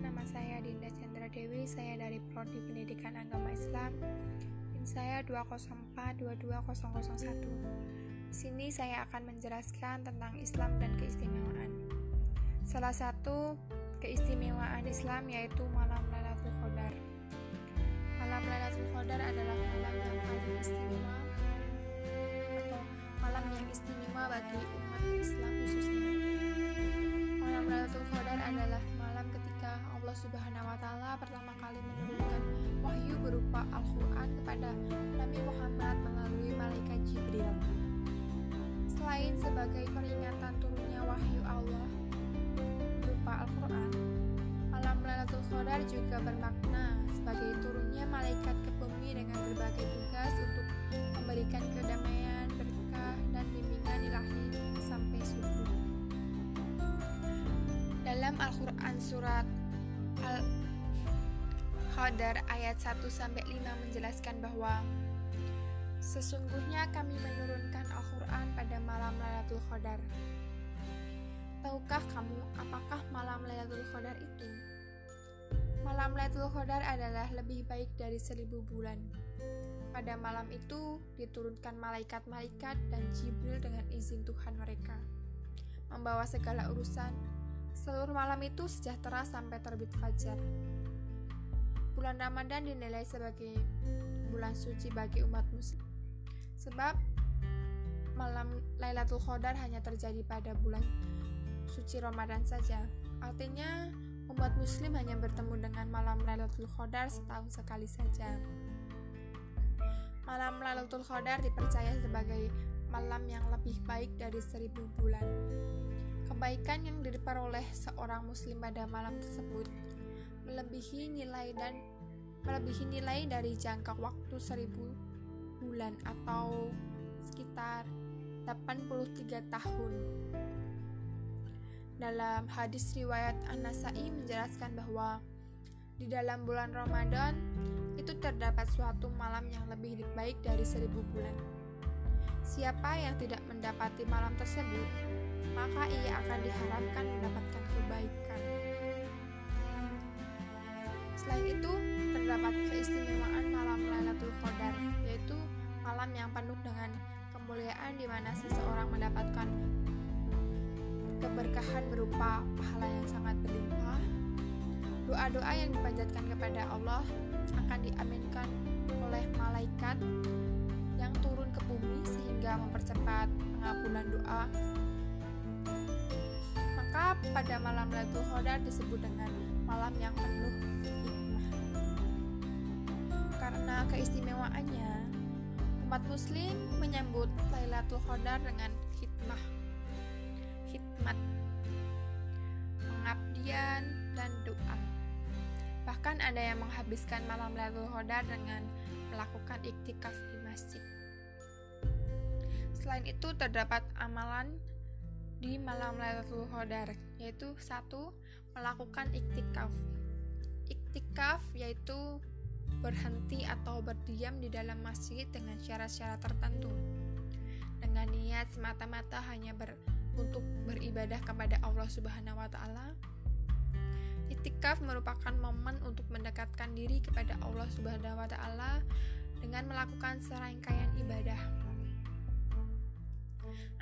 nama saya Dinda Chandra Dewi, saya dari Prodi Pendidikan Agama Islam. NIM saya 204-22001. Di sini saya akan menjelaskan tentang Islam dan keistimewaan. Salah satu keistimewaan Islam yaitu malam Lailatul Qadar. Malam Lailatul Qadar adalah malam yang paling istimewa atau malam yang istimewa bagi umat Islam khususnya. Malam Lailatul Qadar adalah Allah Subhanahu wa taala pertama kali menurunkan wahyu berupa Al-Qur'an kepada Nabi Muhammad melalui malaikat Jibril. Selain sebagai peringatan turunnya wahyu Allah berupa Al-Qur'an, malam Lailatul Qadar juga bermakna sebagai turunnya malaikat ke bumi dengan berbagai tugas untuk memberikan kedamaian, berkah, dan bimbingan ilahi sampai subuh. Dalam Al-Quran Surat Al-Qadar ayat 1 sampai 5 menjelaskan bahwa sesungguhnya kami menurunkan Al-Qur'an pada malam Lailatul Qadar. Tahukah kamu apakah malam Lailatul Qadar itu? Malam Lailatul Qadar adalah lebih baik dari seribu bulan. Pada malam itu diturunkan malaikat-malaikat dan Jibril dengan izin Tuhan mereka, membawa segala urusan Seluruh malam itu sejahtera sampai terbit fajar. Bulan Ramadan dinilai sebagai bulan suci bagi umat muslim. Sebab malam Lailatul Qadar hanya terjadi pada bulan suci Ramadan saja. Artinya umat muslim hanya bertemu dengan malam Lailatul Qadar setahun sekali saja. Malam Lailatul Qadar dipercaya sebagai malam yang lebih baik dari seribu bulan. Kebaikan yang diperoleh seorang muslim pada malam tersebut melebihi nilai dan melebihi nilai dari jangka waktu seribu bulan atau sekitar 83 tahun. Dalam hadis riwayat An-Nasai menjelaskan bahwa di dalam bulan Ramadan itu terdapat suatu malam yang lebih baik dari seribu bulan. Siapa yang tidak mendapati malam tersebut maka ia akan diharapkan mendapatkan kebaikan. Selain itu, terdapat keistimewaan malam Lailatul Qadar, yaitu malam yang penuh dengan kemuliaan di mana seseorang mendapatkan keberkahan berupa pahala yang sangat berlimpah. Doa-doa yang dipanjatkan kepada Allah akan diaminkan oleh malaikat yang turun ke bumi sehingga mempercepat pengabulan doa maka pada malam Lailatul Qadar disebut dengan malam yang penuh hikmah. Karena keistimewaannya, umat muslim menyambut Lailatul Qadar dengan hikmah, hikmat, pengabdian, dan doa. Bahkan ada yang menghabiskan malam Lailatul Qadar dengan melakukan iktikaf di masjid. Selain itu terdapat amalan di malam Lailatul Qadar yaitu satu melakukan iktikaf. Iktikaf yaitu berhenti atau berdiam di dalam masjid dengan syarat-syarat tertentu dengan niat semata-mata hanya ber, untuk beribadah kepada Allah Subhanahu wa taala. Iktikaf merupakan momen untuk mendekatkan diri kepada Allah Subhanahu wa taala dengan melakukan serangkaian ibadah.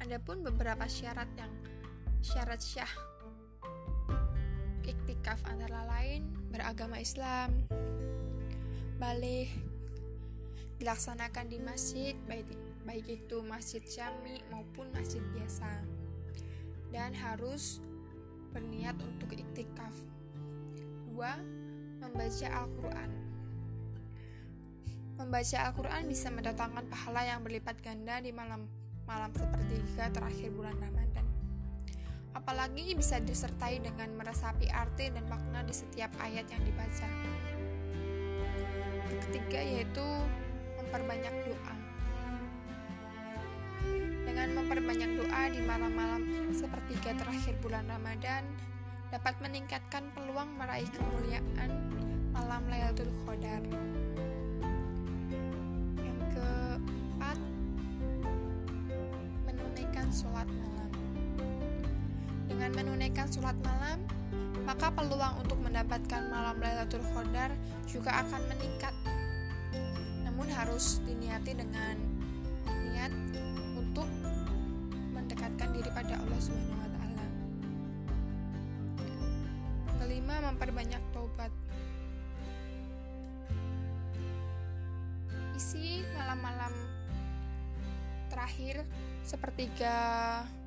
Adapun beberapa syarat yang syarat syah iktikaf antara lain beragama Islam, balik, dilaksanakan di masjid baik, baik itu masjid jami maupun masjid biasa dan harus berniat untuk iktikaf. Dua, membaca Al-Quran. Membaca Al-Quran bisa mendatangkan pahala yang berlipat ganda di malam malam sepertiga terakhir bulan Ramadan. Apalagi bisa disertai dengan meresapi arti dan makna di setiap ayat yang dibaca. Yang ketiga yaitu memperbanyak doa. Dengan memperbanyak doa di malam-malam sepertiga terakhir bulan Ramadan dapat meningkatkan peluang meraih kemuliaan malam Lailatul Qadar. Sholat malam. Dengan menunaikan sholat malam, maka peluang untuk mendapatkan malam Lailatul Qadar juga akan meningkat. Namun harus diniati dengan niat untuk mendekatkan diri pada Allah Subhanahu wa taala. Kelima, memperbanyak taubat. Isi malam-malam terakhir sepertiga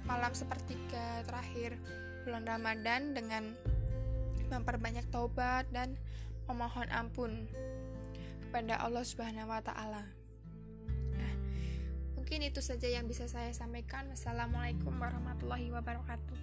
malam sepertiga terakhir bulan Ramadan dengan memperbanyak taubat dan memohon ampun kepada Allah Subhanahu wa taala. Nah, mungkin itu saja yang bisa saya sampaikan. Wassalamualaikum warahmatullahi wabarakatuh.